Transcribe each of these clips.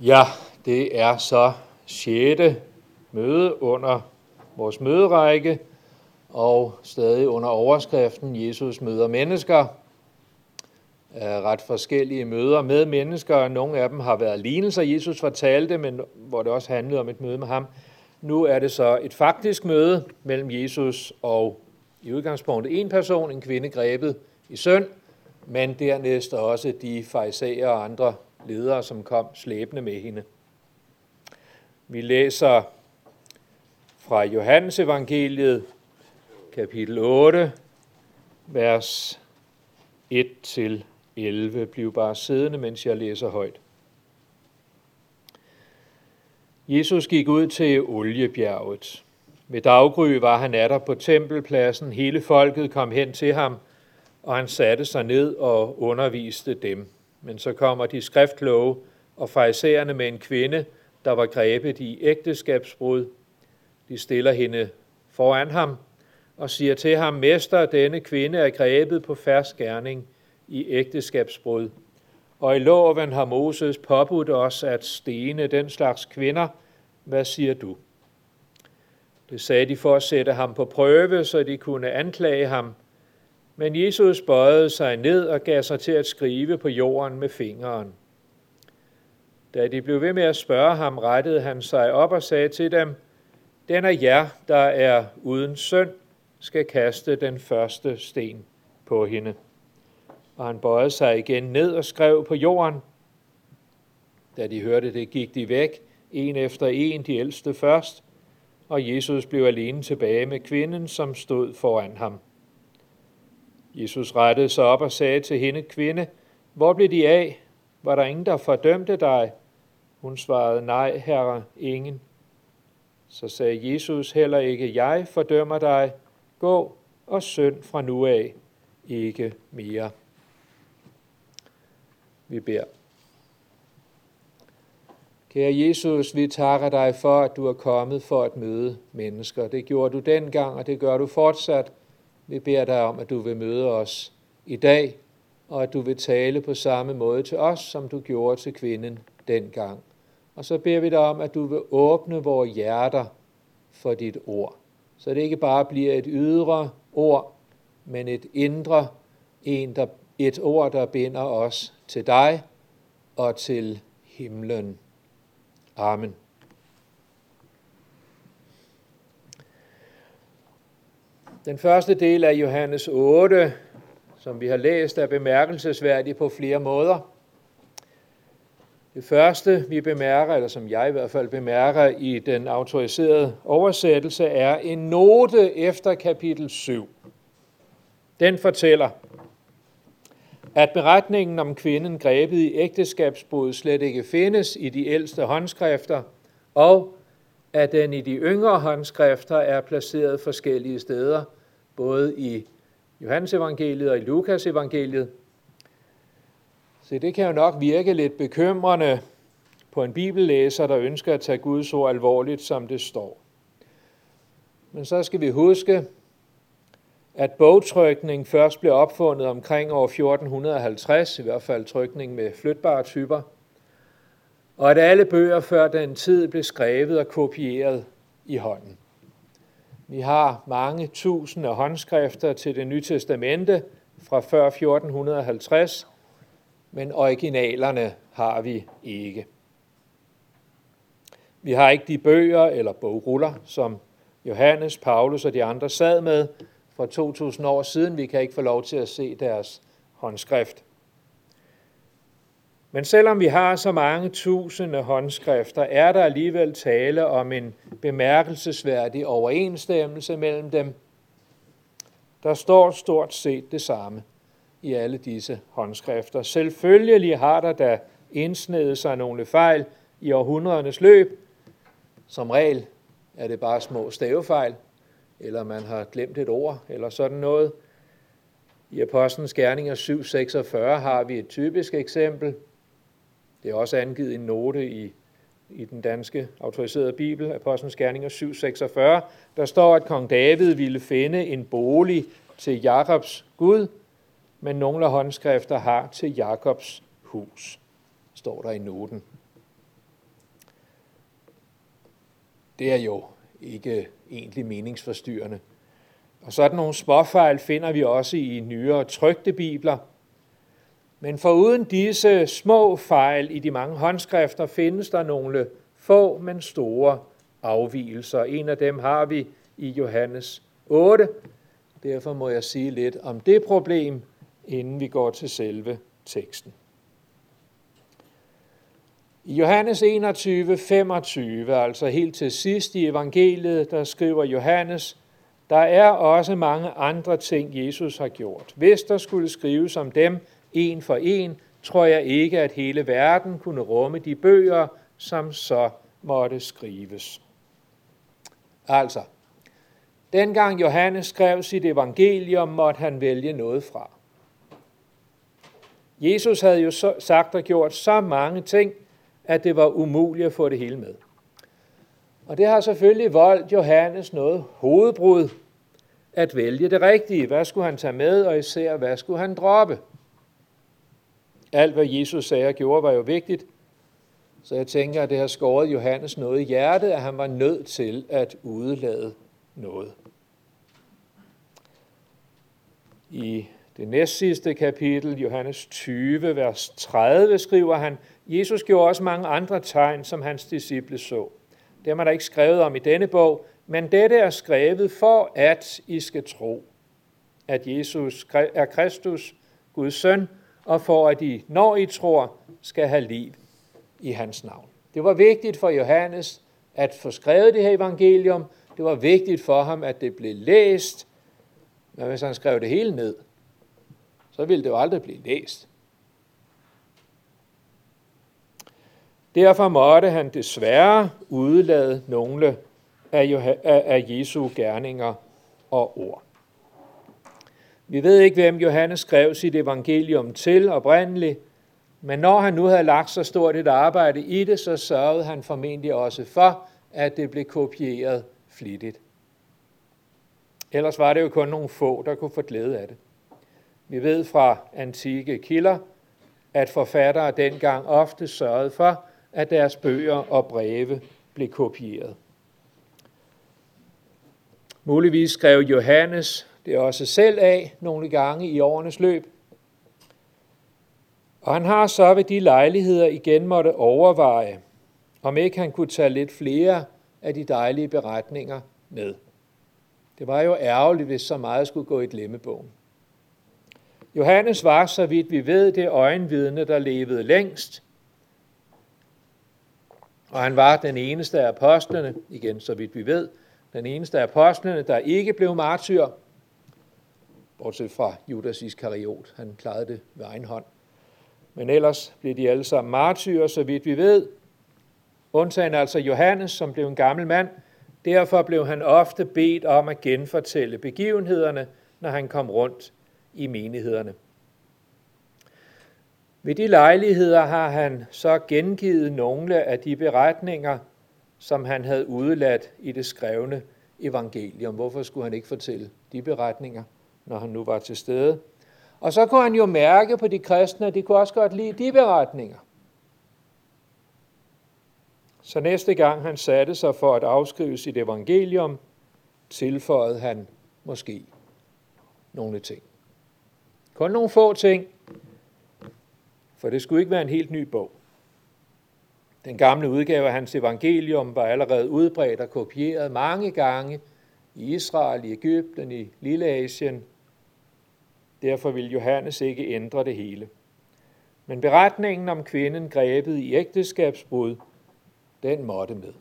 Ja, det er så sjette møde under vores møderække, og stadig under overskriften Jesus møder mennesker. Ret forskellige møder med mennesker. Nogle af dem har været lignelser, Jesus fortalte, men hvor det også handlede om et møde med ham. Nu er det så et faktisk møde mellem Jesus og i udgangspunktet en person, en kvinde grebet i søn, men dernæst også de farisæer og andre ledere, som kom slæbende med hende. Vi læser fra Johannes evangeliet, kapitel 8, vers 1-11. Bliv bare siddende, mens jeg læser højt. Jesus gik ud til oliebjerget. Ved daggry var han atter på tempelpladsen. Hele folket kom hen til ham, og han satte sig ned og underviste dem. Men så kommer de skriftlove og farisæerne med en kvinde, der var grebet i ægteskabsbrud. De stiller hende foran ham og siger til ham, Mester, denne kvinde er grebet på færds gerning i ægteskabsbrud. Og i loven har Moses påbudt os at stene den slags kvinder. Hvad siger du? Det sagde de for at sætte ham på prøve, så de kunne anklage ham. Men Jesus bøjede sig ned og gav sig til at skrive på jorden med fingeren. Da de blev ved med at spørge ham, rettede han sig op og sagde til dem, Den af jer, der er uden synd, skal kaste den første sten på hende. Og han bøjede sig igen ned og skrev på jorden. Da de hørte det, gik de væk, en efter en, de ældste først, og Jesus blev alene tilbage med kvinden, som stod foran ham. Jesus rettede sig op og sagde til hende, kvinde, hvor blev de af? Var der ingen, der fordømte dig? Hun svarede, nej, herre, ingen. Så sagde Jesus, heller ikke jeg fordømmer dig. Gå og synd fra nu af, ikke mere. Vi beder. Kære Jesus, vi takker dig for, at du er kommet for at møde mennesker. Det gjorde du dengang, og det gør du fortsat. Vi beder dig om, at du vil møde os i dag, og at du vil tale på samme måde til os, som du gjorde til kvinden dengang. Og så beder vi dig om, at du vil åbne vores hjerter for dit ord. Så det ikke bare bliver et ydre ord, men et indre, en, der, et ord, der binder os til dig og til himlen. Amen. Den første del af Johannes 8, som vi har læst, er bemærkelsesværdig på flere måder. Det første, vi bemærker, eller som jeg i hvert fald bemærker i den autoriserede oversættelse, er en note efter kapitel 7. Den fortæller, at beretningen om kvinden grebet i ægteskabsbrud slet ikke findes i de ældste håndskrifter, og at den i de yngre håndskrifter er placeret forskellige steder, både i Johannes evangeliet og i Lukas evangeliet. Så det kan jo nok virke lidt bekymrende på en bibellæser, der ønsker at tage Guds ord alvorligt, som det står. Men så skal vi huske, at bogtrykning først blev opfundet omkring år 1450, i hvert fald trykning med flytbare typer, og at alle bøger før den tid blev skrevet og kopieret i hånden. Vi har mange tusinde håndskrifter til det nye testamente fra før 1450, men originalerne har vi ikke. Vi har ikke de bøger eller bogruller, som Johannes, Paulus og de andre sad med for 2000 år siden. Vi kan ikke få lov til at se deres håndskrift. Men selvom vi har så mange tusinde håndskrifter, er der alligevel tale om en bemærkelsesværdig overensstemmelse mellem dem. Der står stort set det samme i alle disse håndskrifter. Selvfølgelig har der da indsnedet sig nogle fejl i århundredernes løb. Som regel er det bare små stavefejl, eller man har glemt et ord, eller sådan noget. I Apostlenes Gerninger 7.46 har vi et typisk eksempel. Det er også angivet en note i, i den danske autoriserede bibel, Apostlenes Gerninger 7.46. Der står, at kong David ville finde en bolig til Jakobs Gud, men nogle af håndskrifter har til Jakobs hus, står der i noten. det er jo ikke egentlig meningsforstyrrende. Og sådan nogle småfejl finder vi også i nyere trygte bibler. Men foruden disse små fejl i de mange håndskrifter, findes der nogle få, men store afvielser. En af dem har vi i Johannes 8. Derfor må jeg sige lidt om det problem, inden vi går til selve teksten. I Johannes 21, 25, altså helt til sidst i evangeliet, der skriver Johannes, der er også mange andre ting, Jesus har gjort. Hvis der skulle skrives om dem en for en, tror jeg ikke, at hele verden kunne rumme de bøger, som så måtte skrives. Altså, dengang Johannes skrev sit evangelium, måtte han vælge noget fra. Jesus havde jo sagt og gjort så mange ting, at det var umuligt at få det hele med. Og det har selvfølgelig voldt Johannes noget hovedbrud at vælge det rigtige. Hvad skulle han tage med, og især hvad skulle han droppe? Alt, hvad Jesus sagde og gjorde, var jo vigtigt. Så jeg tænker, at det har skåret Johannes noget i hjertet, at han var nødt til at udelade noget. I det næstsidste kapitel, Johannes 20, vers 30, skriver han, Jesus gjorde også mange andre tegn, som hans disciple så. Det har man der ikke skrevet om i denne bog, men dette er skrevet for, at I skal tro, at Jesus er Kristus, Guds søn, og for at I, når I tror, skal have liv i hans navn. Det var vigtigt for Johannes at få skrevet det her evangelium. Det var vigtigt for ham, at det blev læst. Men hvis han skrev det hele ned, så ville det jo aldrig blive læst. Derfor måtte han desværre udelade nogle af Jesu gerninger og ord. Vi ved ikke, hvem Johannes skrev sit evangelium til oprindeligt, men når han nu havde lagt så stort et arbejde i det, så sørgede han formentlig også for, at det blev kopieret flittigt. Ellers var det jo kun nogle få, der kunne få glæde af det. Vi ved fra antikke kilder, at forfattere dengang ofte sørgede for, at deres bøger og breve blev kopieret. Muligvis skrev Johannes det også selv af nogle gange i årenes løb. Og han har så ved de lejligheder igen måtte overveje, om ikke han kunne tage lidt flere af de dejlige beretninger med. Det var jo ærgerligt, hvis så meget skulle gå i glemmebogen. Johannes var, så vidt vi ved, det øjenvidne, der levede længst. Og han var den eneste af apostlene, igen så vidt vi ved, den eneste af apostlene, der ikke blev martyr, bortset fra Judas Iskariot. Han klarede det ved egen hånd. Men ellers blev de alle sammen martyrer, så vidt vi ved. Undtagen altså Johannes, som blev en gammel mand. Derfor blev han ofte bedt om at genfortælle begivenhederne, når han kom rundt i menighederne. Ved de lejligheder har han så gengivet nogle af de beretninger, som han havde udeladt i det skrevne evangelium. Hvorfor skulle han ikke fortælle de beretninger, når han nu var til stede? Og så kunne han jo mærke på de kristne, at de kunne også godt lide de beretninger. Så næste gang han satte sig for at afskrive sit evangelium, tilføjede han måske nogle ting. Kun nogle få ting, for det skulle ikke være en helt ny bog. Den gamle udgave af hans evangelium var allerede udbredt og kopieret mange gange i Israel, i Ægypten, i Lilleasien. Derfor vil Johannes ikke ændre det hele. Men beretningen om kvinden grebet i ægteskabsbrud, den måtte med.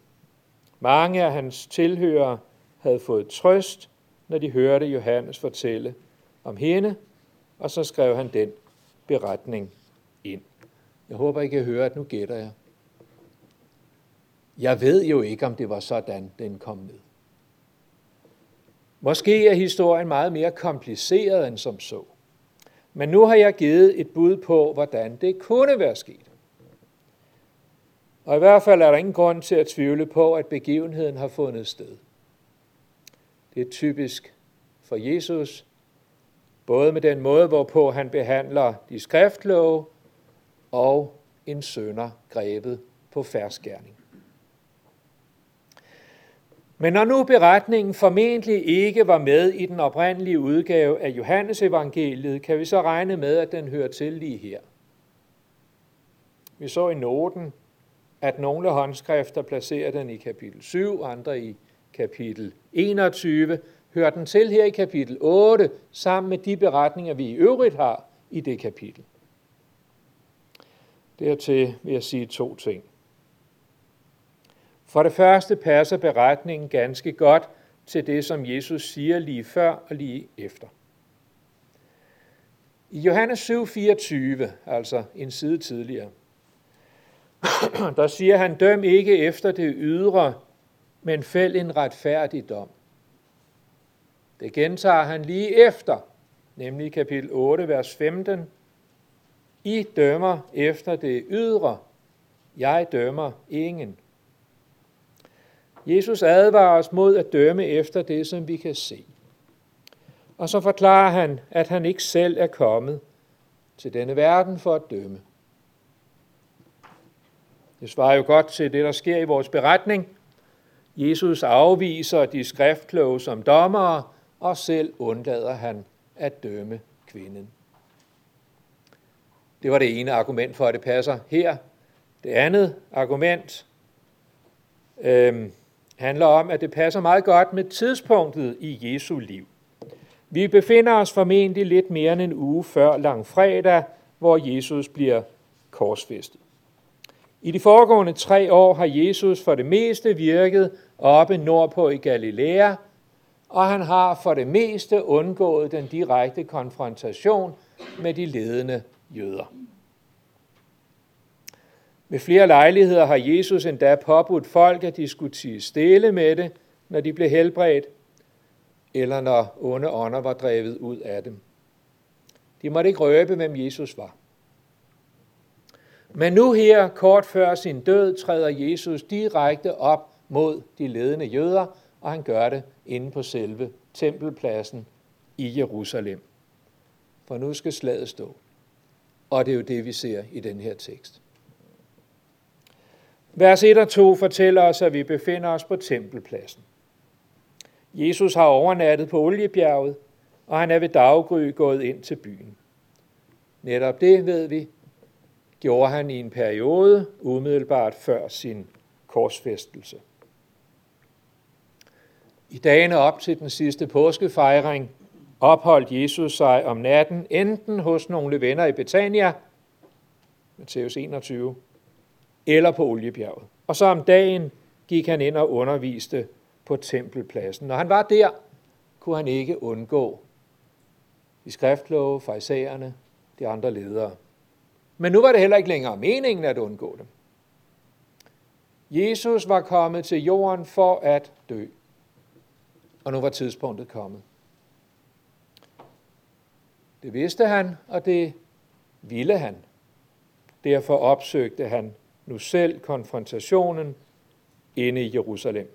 Mange af hans tilhørere havde fået trøst, når de hørte Johannes fortælle om hende, og så skrev han den beretning ind. Jeg håber, I kan høre, at nu gætter jeg. Jeg ved jo ikke, om det var sådan, den kom med. Måske er historien meget mere kompliceret end som så. Men nu har jeg givet et bud på, hvordan det kunne være sket. Og i hvert fald er der ingen grund til at tvivle på, at begivenheden har fundet sted. Det er typisk for Jesus, både med den måde, hvorpå han behandler de skriftlove og en sønder grebet på færdsgærning. Men når nu beretningen formentlig ikke var med i den oprindelige udgave af Johannes evangeliet, kan vi så regne med, at den hører til lige her. Vi så i noten, at nogle håndskrifter placerer den i kapitel 7, andre i kapitel 21, hører den til her i kapitel 8, sammen med de beretninger, vi i øvrigt har i det kapitel. Dertil vil jeg sige to ting. For det første passer beretningen ganske godt til det, som Jesus siger lige før og lige efter. I Johannes 7:24, altså en side tidligere, der siger han, døm ikke efter det ydre, men fæld en retfærdig dom. Det gentager han lige efter, nemlig kapitel 8, vers 15. I dømmer efter det ydre, jeg dømmer ingen. Jesus advarer os mod at dømme efter det, som vi kan se. Og så forklarer han, at han ikke selv er kommet til denne verden for at dømme. Det svarer jo godt til det, der sker i vores beretning. Jesus afviser de skriftkloge som dommere, og selv undlader han at dømme kvinden. Det var det ene argument for, at det passer her. Det andet argument øh, handler om, at det passer meget godt med tidspunktet i Jesu liv. Vi befinder os formentlig lidt mere end en uge før langfredag, hvor Jesus bliver korsfæstet. I de foregående tre år har Jesus for det meste virket oppe nordpå i Galilea, og han har for det meste undgået den direkte konfrontation med de ledende jøder. Ved flere lejligheder har Jesus endda påbudt folk, at de skulle tige stille med det, når de blev helbredt, eller når onde ånder var drevet ud af dem. De måtte ikke røbe, hvem Jesus var. Men nu her, kort før sin død, træder Jesus direkte op mod de ledende jøder, og han gør det inde på selve tempelpladsen i Jerusalem. For nu skal slaget stå. Og det er jo det, vi ser i den her tekst. Vers 1 og 2 fortæller os, at vi befinder os på tempelpladsen. Jesus har overnattet på Oliebjerget, og han er ved daggry gået ind til byen. Netop det, ved vi, gjorde han i en periode umiddelbart før sin korsfæstelse. I dagene op til den sidste påskefejring opholdt Jesus sig om natten enten hos nogle venner i Betania, Matthæus 21, eller på Oliebjerget. Og så om dagen gik han ind og underviste på tempelpladsen. Når han var der, kunne han ikke undgå de skriftlove, farisæerne, de andre ledere. Men nu var det heller ikke længere meningen at undgå dem. Jesus var kommet til jorden for at dø. Og nu var tidspunktet kommet. Det vidste han, og det ville han. Derfor opsøgte han nu selv konfrontationen inde i Jerusalem.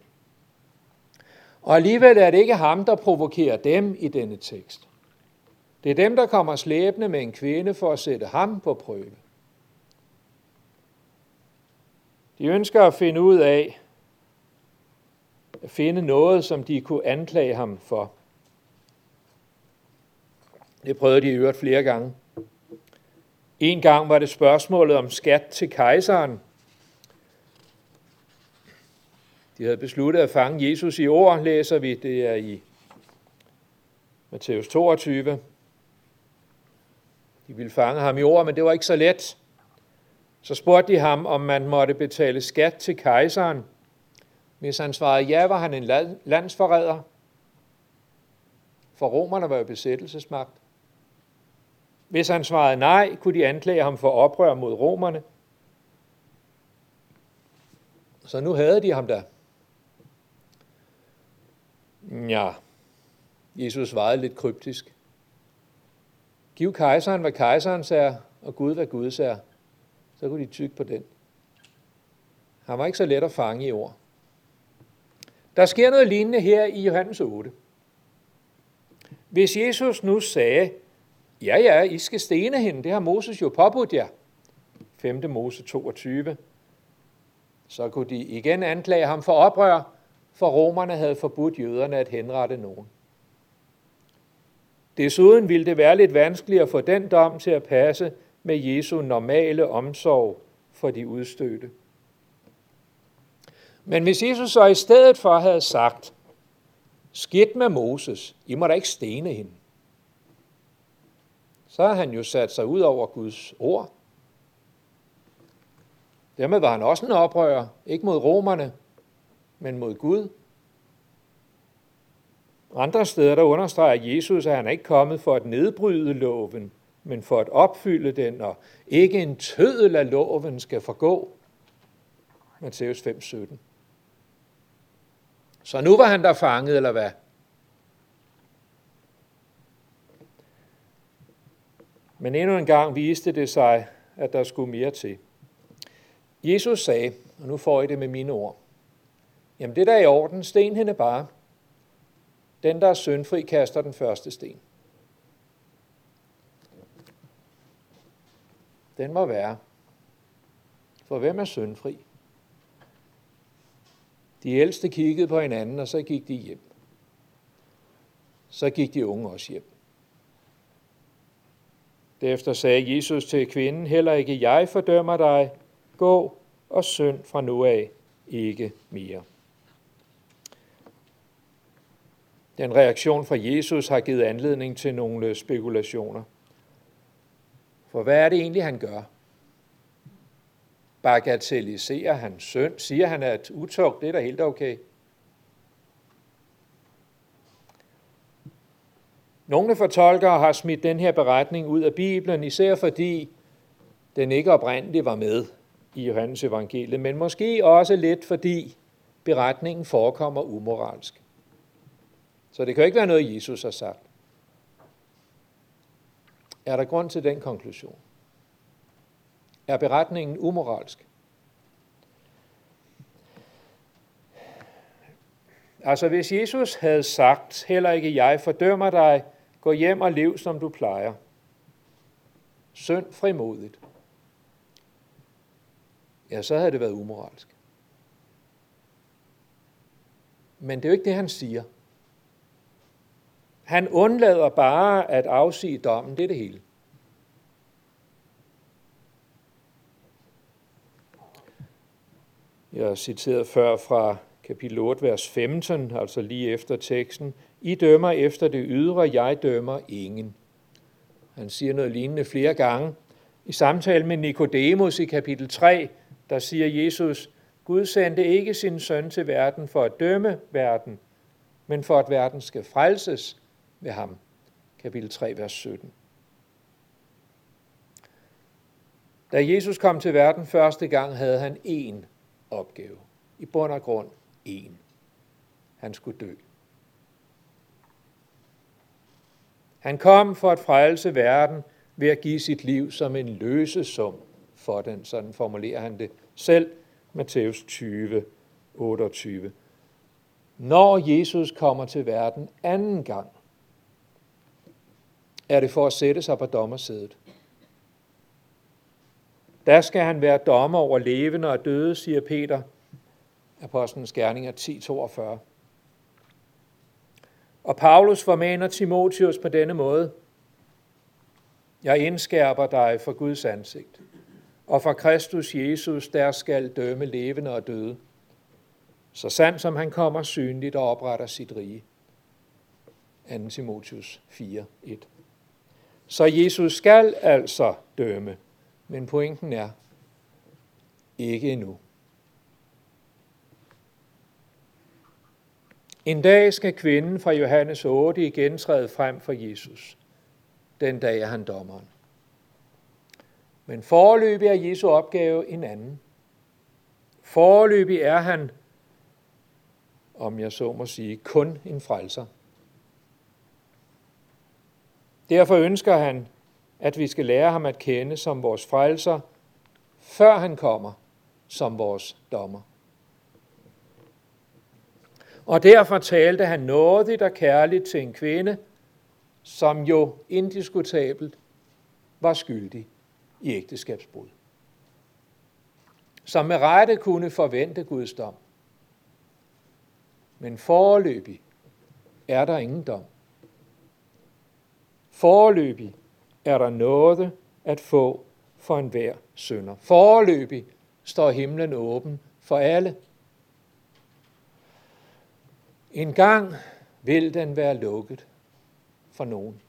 Og alligevel er det ikke ham, der provokerer dem i denne tekst. Det er dem, der kommer slæbende med en kvinde for at sætte ham på prøve. De ønsker at finde ud af, at finde noget, som de kunne anklage ham for. Det prøvede de i øvrigt flere gange. En gang var det spørgsmålet om skat til kejseren. De havde besluttet at fange Jesus i ord, læser vi. Det er i Matthæus 22. De ville fange ham i ord, men det var ikke så let. Så spurgte de ham, om man måtte betale skat til kejseren. Hvis han svarede ja, var han en landsforræder. For romerne var jo besættelsesmagt. Hvis han svarede nej, kunne de anklage ham for oprør mod romerne. Så nu havde de ham der. Ja, Jesus svarede lidt kryptisk. Giv kejseren, hvad kejseren er, og Gud, hvad Gud er. Så kunne de tykke på den. Han var ikke så let at fange i ord. Der sker noget lignende her i Johannes 8. Hvis Jesus nu sagde, ja, ja, I skal stene hende, det har Moses jo påbudt jer. 5. Mose 22. Så kunne de igen anklage ham for oprør, for romerne havde forbudt jøderne at henrette nogen. Desuden ville det være lidt vanskeligt at få den dom til at passe med Jesu normale omsorg for de udstødte. Men hvis Jesus så i stedet for havde sagt, skidt med Moses, I må da ikke stene hende, så har han jo sat sig ud over Guds ord. Dermed var han også en oprører, ikke mod romerne, men mod Gud. Andre steder der understreger Jesus, at han er ikke kommet for at nedbryde loven, men for at opfylde den, og ikke en tødel af loven skal forgå. Matthæus 5:17. Så nu var han der fanget, eller hvad? Men endnu en gang viste det sig, at der skulle mere til. Jesus sagde, og nu får I det med mine ord, jamen det der er i orden, sten hende bare. Den, der er syndfri, kaster den første sten. Den må være. For hvem er syndfri? De ældste kiggede på hinanden, og så gik de hjem. Så gik de unge også hjem. Derefter sagde Jesus til kvinden, heller ikke jeg fordømmer dig, gå og synd fra nu af ikke mere. Den reaktion fra Jesus har givet anledning til nogle spekulationer. For hvad er det egentlig, han gør? Bagatelliserer han synd? Siger han, at utugt, det er da helt okay? Nogle fortolkere har smidt den her beretning ud af Bibelen, især fordi den ikke oprindeligt var med i Johannes evangeliet, men måske også lidt fordi beretningen forekommer umoralsk. Så det kan jo ikke være noget, Jesus har sagt. Er der grund til den konklusion? Er beretningen umoralsk? Altså hvis Jesus havde sagt, heller ikke jeg fordømmer dig, gå hjem og lev som du plejer. Synd frimodigt. Ja, så havde det været umoralsk. Men det er jo ikke det, han siger. Han undlader bare at afsige dommen, det er det hele. Jeg citerede citeret før fra kapitel 8, vers 15, altså lige efter teksten. I dømmer efter det ydre, jeg dømmer ingen. Han siger noget lignende flere gange. I samtale med Nikodemus i kapitel 3, der siger Jesus, Gud sendte ikke sin søn til verden for at dømme verden, men for at verden skal frelses ved ham. Kapitel 3, vers 17. Da Jesus kom til verden første gang, havde han én opgave. I bund og grund én. Han skulle dø. Han kom for at frelse verden ved at give sit liv som en løsesum for den. Sådan formulerer han det selv, Matthæus 20, 28. Når Jesus kommer til verden anden gang, er det for at sætte sig på dommersædet. Der skal han være dommer over levende og døde, siger Peter, Apostlenes Gerninger 10, 42. Og Paulus formaner Timotius på denne måde. Jeg indskærper dig for Guds ansigt, og for Kristus Jesus, der skal dømme levende og døde, så sandt som han kommer synligt og opretter sit rige. 2. Timotius 4.1. Så Jesus skal altså dømme, men pointen er, ikke endnu. En dag skal kvinden fra Johannes 8 igen træde frem for Jesus. Den dag er han dommeren. Men forløbig er Jesu opgave en anden. Forløbig er han, om jeg så må sige, kun en frelser. Derfor ønsker han, at vi skal lære ham at kende som vores frelser, før han kommer som vores dommer. Og derfor talte han nådigt og kærligt til en kvinde, som jo indiskutabelt var skyldig i ægteskabsbrud. Som med rette kunne forvente Guds dom. Men foreløbig er der ingen dom. Foreløbig er der noget at få for enhver sønder. Foreløbig står himlen åben for alle. En gang vil den være lukket for nogen.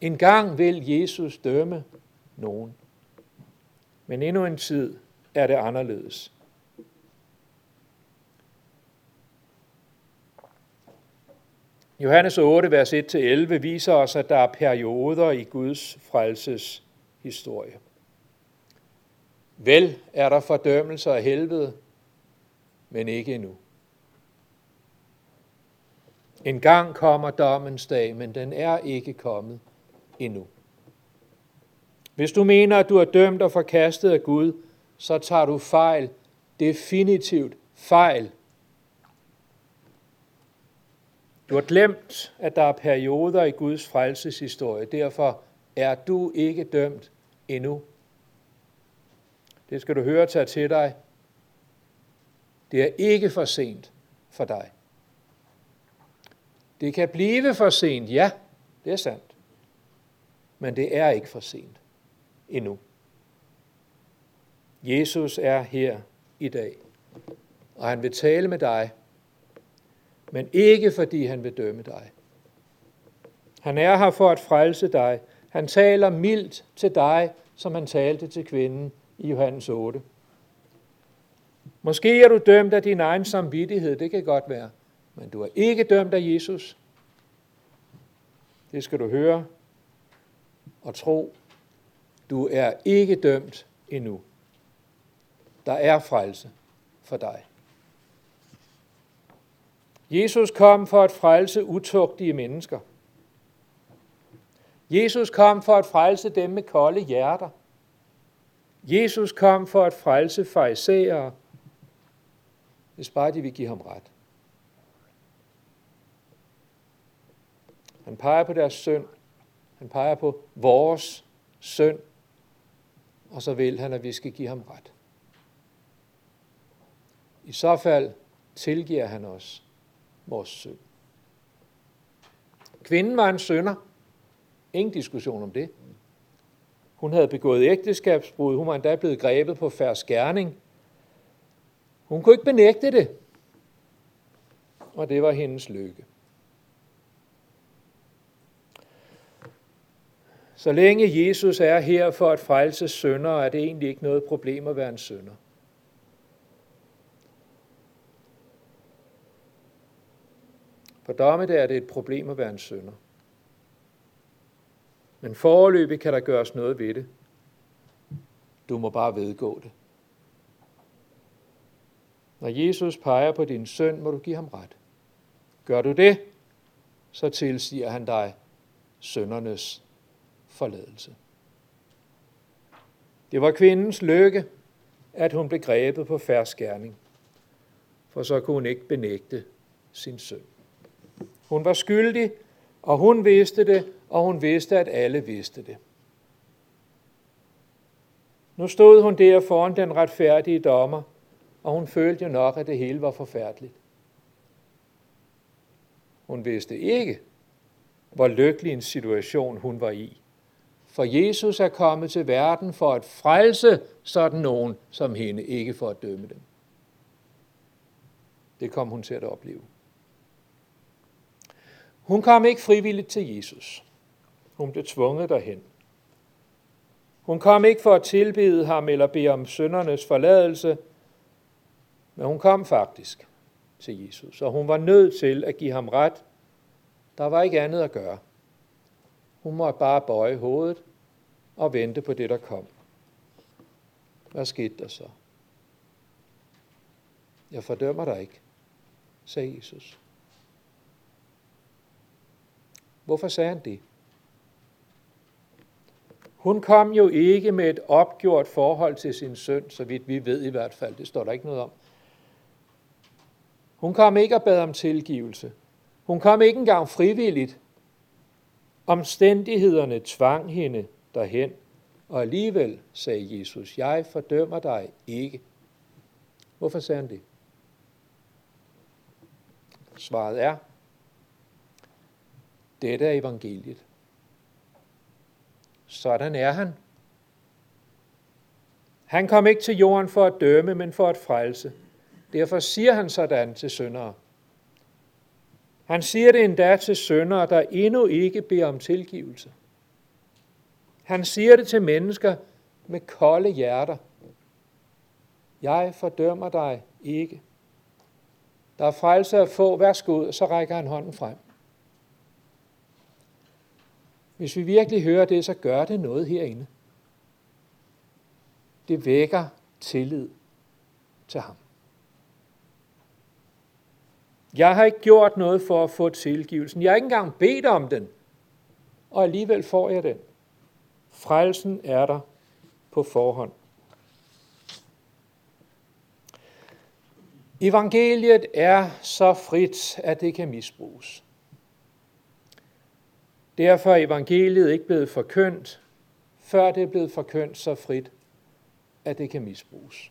En gang vil Jesus dømme nogen. Men endnu en tid er det anderledes. Johannes 8, vers 1-11 viser os, at der er perioder i Guds frelses historie. Vel er der fordømmelser af helvede, men ikke endnu. En gang kommer dommens dag, men den er ikke kommet endnu. Hvis du mener, at du er dømt og forkastet af Gud, så tager du fejl. Definitivt fejl. Du har glemt, at der er perioder i Guds frelseshistorie. Derfor er du ikke dømt endnu. Det skal du høre tage til dig. Det er ikke for sent for dig. Det kan blive for sent, ja, det er sandt. Men det er ikke for sent endnu. Jesus er her i dag, og han vil tale med dig, men ikke fordi han vil dømme dig. Han er her for at frelse dig. Han taler mildt til dig, som han talte til kvinden i Johannes 8. Måske er du dømt af din egen samvittighed, det kan godt være, men du er ikke dømt af Jesus. Det skal du høre og tro. Du er ikke dømt endnu. Der er frelse for dig. Jesus kom for at frelse utugtige mennesker. Jesus kom for at frelse dem med kolde hjerter. Jesus kom for at frelse farisæere, hvis bare de vil give ham ret. Han peger på deres synd. Han peger på vores synd. Og så vil han, at vi skal give ham ret. I så fald tilgiver han os vores synd. Kvinden var en sønder. Ingen diskussion om det. Hun havde begået ægteskabsbrud. Hun var endda blevet grebet på færre skærning. Hun kunne ikke benægte det. Og det var hendes lykke. Så længe Jesus er her for at frelse sønder, er det egentlig ikke noget problem at være en sønder. For dommedag er det et problem at være en sønder. Men foreløbig kan der gøres noget ved det. Du må bare vedgå det. Når Jesus peger på din søn, må du give ham ret. Gør du det, så tilsiger han dig søndernes forladelse. Det var kvindens lykke, at hun blev grebet på færdskærning, for så kunne hun ikke benægte sin søn. Hun var skyldig, og hun vidste det, og hun vidste, at alle vidste det. Nu stod hun der foran den retfærdige dommer, og hun følte jo nok, at det hele var forfærdeligt. Hun vidste ikke, hvor lykkelig en situation hun var i. For Jesus er kommet til verden for at frelse sådan nogen som hende, ikke for at dømme dem. Det kom hun til at opleve. Hun kom ikke frivilligt til Jesus. Hun blev tvunget derhen. Hun kom ikke for at tilbede ham eller bede om søndernes forladelse, men hun kom faktisk til Jesus, og hun var nødt til at give ham ret. Der var ikke andet at gøre. Hun måtte bare bøje hovedet og vente på det, der kom. Hvad skete der så? Jeg fordømmer dig ikke, sagde Jesus. Hvorfor sagde han det? Hun kom jo ikke med et opgjort forhold til sin søn, så vidt vi ved i hvert fald. Det står der ikke noget om. Hun kom ikke og bad om tilgivelse. Hun kom ikke engang frivilligt. Omstændighederne tvang hende derhen, og alligevel sagde Jesus, jeg fordømmer dig ikke. Hvorfor sagde han det? Svaret er, dette er evangeliet. Sådan er han. Han kom ikke til jorden for at dømme, men for at frelse. Derfor siger han sådan til syndere. Han siger det endda til sønder, der endnu ikke beder om tilgivelse. Han siger det til mennesker med kolde hjerter. Jeg fordømmer dig ikke. Der er frelse at få, værsgo ud, så rækker han hånden frem. Hvis vi virkelig hører det, så gør det noget herinde. Det vækker tillid til ham. Jeg har ikke gjort noget for at få tilgivelsen. Jeg har ikke engang bedt om den. Og alligevel får jeg den. Frelsen er der på forhånd. Evangeliet er så frit, at det kan misbruges. Derfor er evangeliet ikke blevet forkyndt, før det er blevet forkyndt så frit, at det kan misbruges.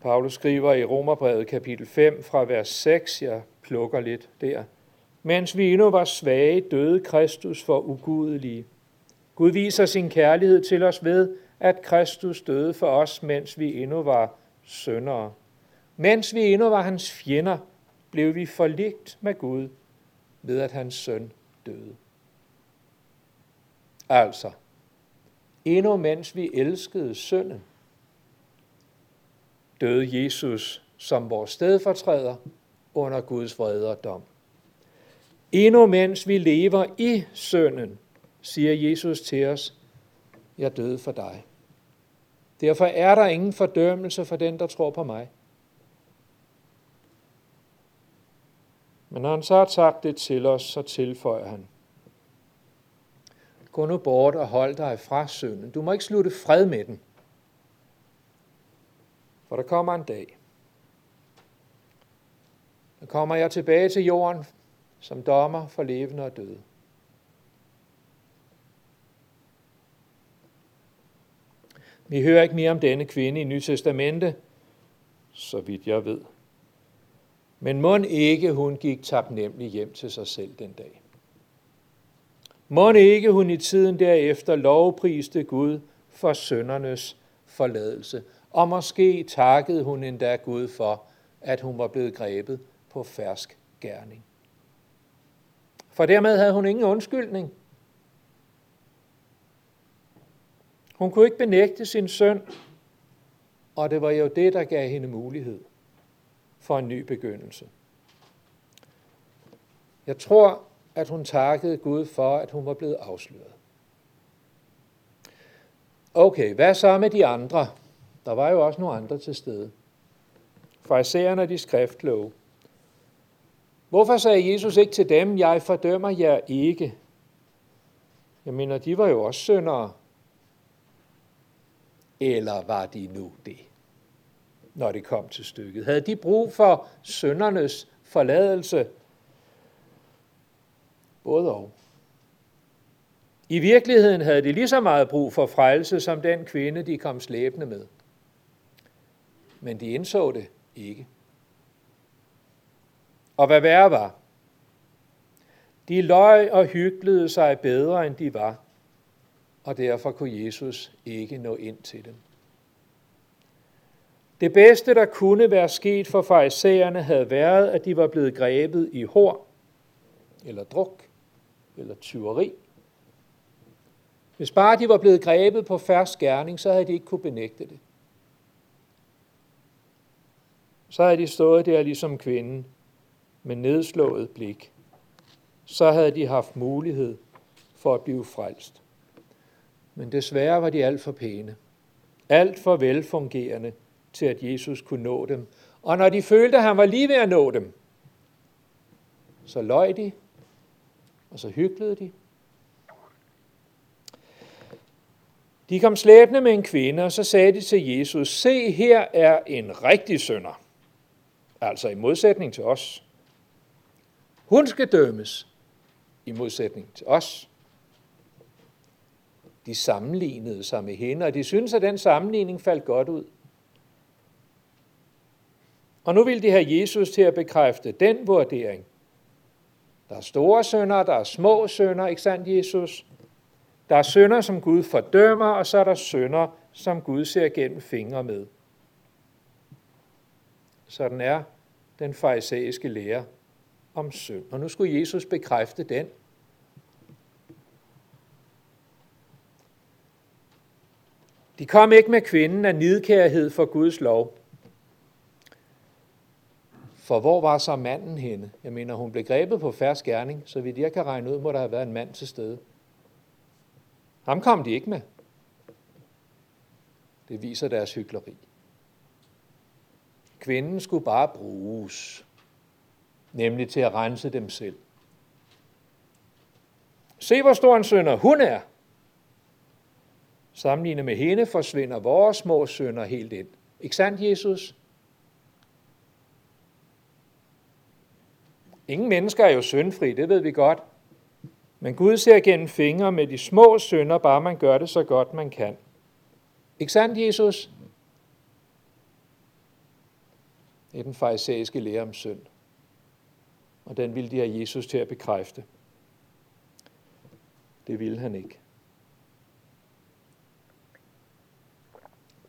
Paulus skriver i Romerbrevet kapitel 5 fra vers 6, jeg plukker lidt der. Mens vi endnu var svage, døde Kristus for ugudelige. Gud viser sin kærlighed til os ved, at Kristus døde for os, mens vi endnu var syndere. Mens vi endnu var hans fjender, blev vi forligt med Gud ved, at hans søn døde. Altså, endnu mens vi elskede synden, døde Jesus som vores stedfortræder under Guds vrede og dom. Endnu mens vi lever i synden, siger Jesus til os, jeg døde for dig. Derfor er der ingen fordømmelse for den, der tror på mig. Men når han så har sagt det til os, så tilføjer han, Gå nu bort og hold dig fra synden. Du må ikke slutte fred med den. For der kommer en dag. Der kommer jeg tilbage til jorden som dommer for levende og døde. Vi hører ikke mere om denne kvinde i Nye Testamente, så vidt jeg ved. Men må ikke hun gik taknemmelig hjem til sig selv den dag. Må ikke hun i tiden derefter lovpriste Gud for søndernes forladelse. Og måske takkede hun endda Gud for, at hun var blevet grebet på fersk gerning. For dermed havde hun ingen undskyldning. Hun kunne ikke benægte sin søn, og det var jo det, der gav hende mulighed for en ny begyndelse. Jeg tror, at hun takkede Gud for, at hun var blevet afsløret. Okay, hvad så med de andre? Der var jo også nogle andre til stede. Farisæerne og de skriftkloge. Hvorfor sagde Jesus ikke til dem, jeg fordømmer jer ikke? Jeg mener, de var jo også syndere. Eller var de nu det, når det kom til stykket? Havde de brug for syndernes forladelse? Både og. I virkeligheden havde de lige så meget brug for frelse som den kvinde, de kom slæbende med. Men de indså det ikke. Og hvad værre var, de løj og hyklede sig bedre, end de var, og derfor kunne Jesus ikke nå ind til dem. Det bedste, der kunne være sket for farisæerne, havde været, at de var blevet grebet i hår, eller druk, eller tyveri. Hvis bare de var blevet grebet på færsk gerning, så havde de ikke kunne benægte det. Så havde de stået der ligesom kvinden, med nedslået blik, så havde de haft mulighed for at blive frelst. Men desværre var de alt for pæne, alt for velfungerende til, at Jesus kunne nå dem. Og når de følte, at han var lige ved at nå dem, så løj de, og så hyklede de. De kom slæbende med en kvinde, og så sagde de til Jesus, se her er en rigtig sønder. Altså i modsætning til os. Hun skal dømmes i modsætning til os. De sammenlignede sig med hende, og de synes, at den sammenligning faldt godt ud. Og nu vil de have Jesus til at bekræfte den vurdering. Der er store sønder, der er små sønder, ikke sandt Jesus? Der er sønder, som Gud fordømmer, og så er der sønder, som Gud ser gennem fingre med. Sådan er den farisæiske lære om synd. Og nu skulle Jesus bekræfte den. De kom ikke med kvinden af nidkærhed for Guds lov. For hvor var så manden henne? Jeg mener, hun blev grebet på færds gerning, så vidt jeg kan regne ud, må der have været en mand til stede. Ham kom de ikke med. Det viser deres hyggeleri. Kvinden skulle bare bruges, nemlig til at rense dem selv. Se, hvor stor en sønder hun er. Sammenlignet med hende forsvinder vores små sønder helt ind. Ikke sandt, Jesus? Ingen mennesker er jo syndfri, det ved vi godt. Men Gud ser gennem fingre med de små sønder, bare man gør det så godt man kan. Ikke sandt, Jesus? I den farisæiske lære om synd. Og den ville de have Jesus til at bekræfte. Det ville han ikke.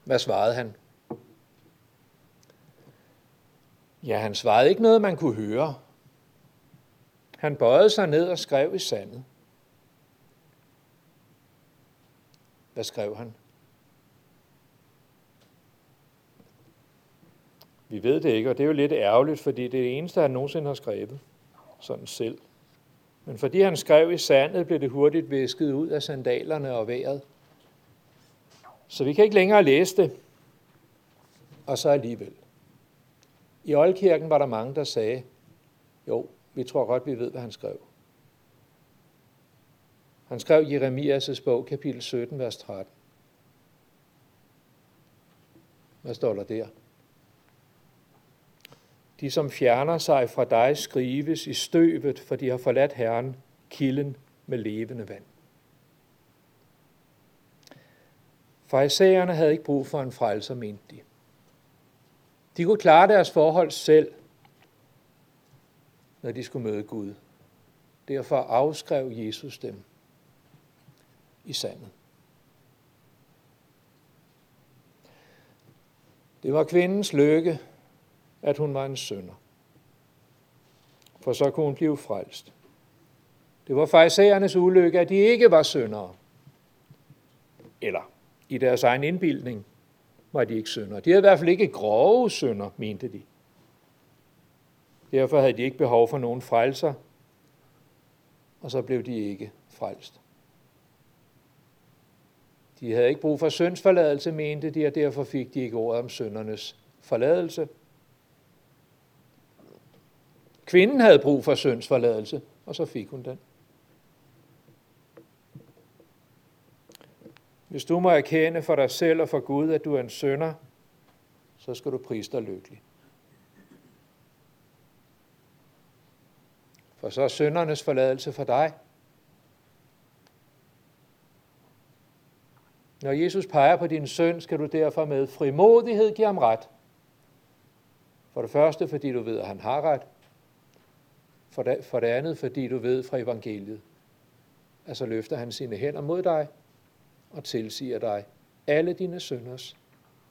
Hvad svarede han? Ja, han svarede ikke noget, man kunne høre. Han bøjede sig ned og skrev i sandet. Hvad skrev han? Vi ved det ikke, og det er jo lidt ærgerligt, fordi det er det eneste, han nogensinde har skrevet. Sådan selv. Men fordi han skrev i sandet, blev det hurtigt væsket ud af sandalerne og vejret. Så vi kan ikke længere læse det. Og så alligevel. I Oldkirken var der mange, der sagde, jo, vi tror godt, vi ved, hvad han skrev. Han skrev Jeremias' bog, kapitel 17, vers 13. Hvad står der der? De, som fjerner sig fra dig, skrives i støvet, for de har forladt Herren, kilden med levende vand. Farisæerne havde ikke brug for en frelser, mente de. De kunne klare deres forhold selv, når de skulle møde Gud. Derfor afskrev Jesus dem i sandet. Det var kvindens lykke, at hun var en sønder. For så kunne hun blive frelst. Det var farisæernes ulykke, at de ikke var syndere. Eller i deres egen indbildning var de ikke syndere. De havde i hvert fald ikke grove synder, mente de. Derfor havde de ikke behov for nogen frelser, og så blev de ikke frelst. De havde ikke brug for syndsforladelse, mente de, og derfor fik de ikke ordet om syndernes forladelse. Kvinden havde brug for syndsforladelse, og så fik hun den. Hvis du må erkende for dig selv og for Gud, at du er en sønder, så skal du prise dig lykkelig. For så er søndernes forladelse for dig. Når Jesus peger på din søn, skal du derfor med frimodighed give ham ret. For det første, fordi du ved, at han har ret. For det, for det andet, fordi du ved fra evangeliet, at så løfter han sine hænder mod dig og tilsiger dig alle dine sønders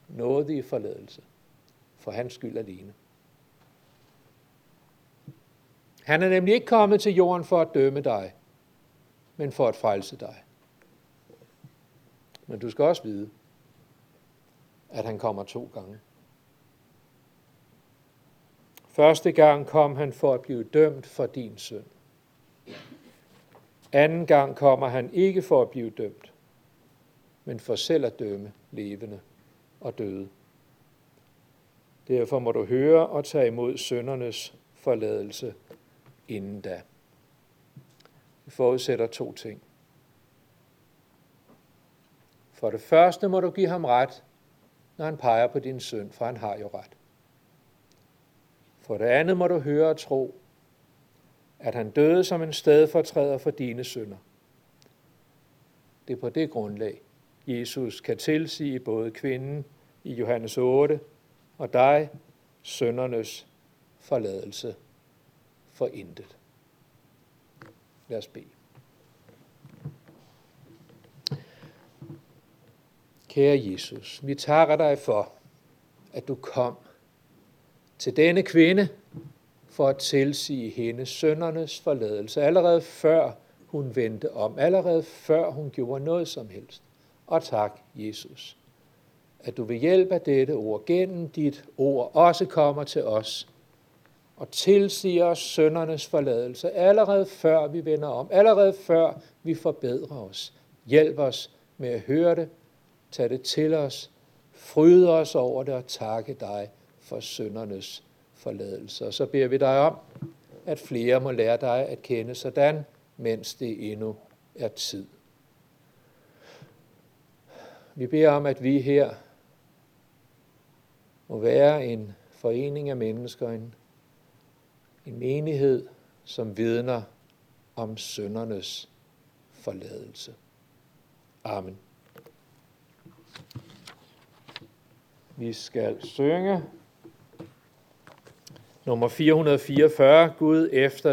nådige forladelse for hans skyld alene. Han er nemlig ikke kommet til jorden for at dømme dig, men for at frelse dig. Men du skal også vide, at han kommer to gange. Første gang kom han for at blive dømt for din synd. Anden gang kommer han ikke for at blive dømt, men for selv at dømme levende og døde. Derfor må du høre og tage imod søndernes forladelse inden da. Det forudsætter to ting. For det første må du give ham ret, når han peger på din søn, for han har jo ret. For det andet må du høre og tro, at han døde som en stedfortræder for dine sønder. Det er på det grundlag, Jesus kan tilsige både kvinden i Johannes 8 og dig søndernes forladelse for intet. Lad os bede. Kære Jesus, vi takker dig for, at du kom til denne kvinde for at tilsige hende søndernes forladelse, allerede før hun vendte om, allerede før hun gjorde noget som helst. Og tak, Jesus, at du ved hjælp af dette ord, gennem dit ord, også kommer til os og tilsiger os søndernes forladelse, allerede før vi vender om, allerede før vi forbedrer os. Hjælp os med at høre det, tage det til os, fryde os over det og takke dig for søndernes forladelse. Og så beder vi dig om, at flere må lære dig at kende sådan, mens det endnu er tid. Vi beder om, at vi her må være en forening af mennesker, en, en menighed, som vidner om søndernes forladelse. Amen. Vi skal synge nummer 444, Gud efter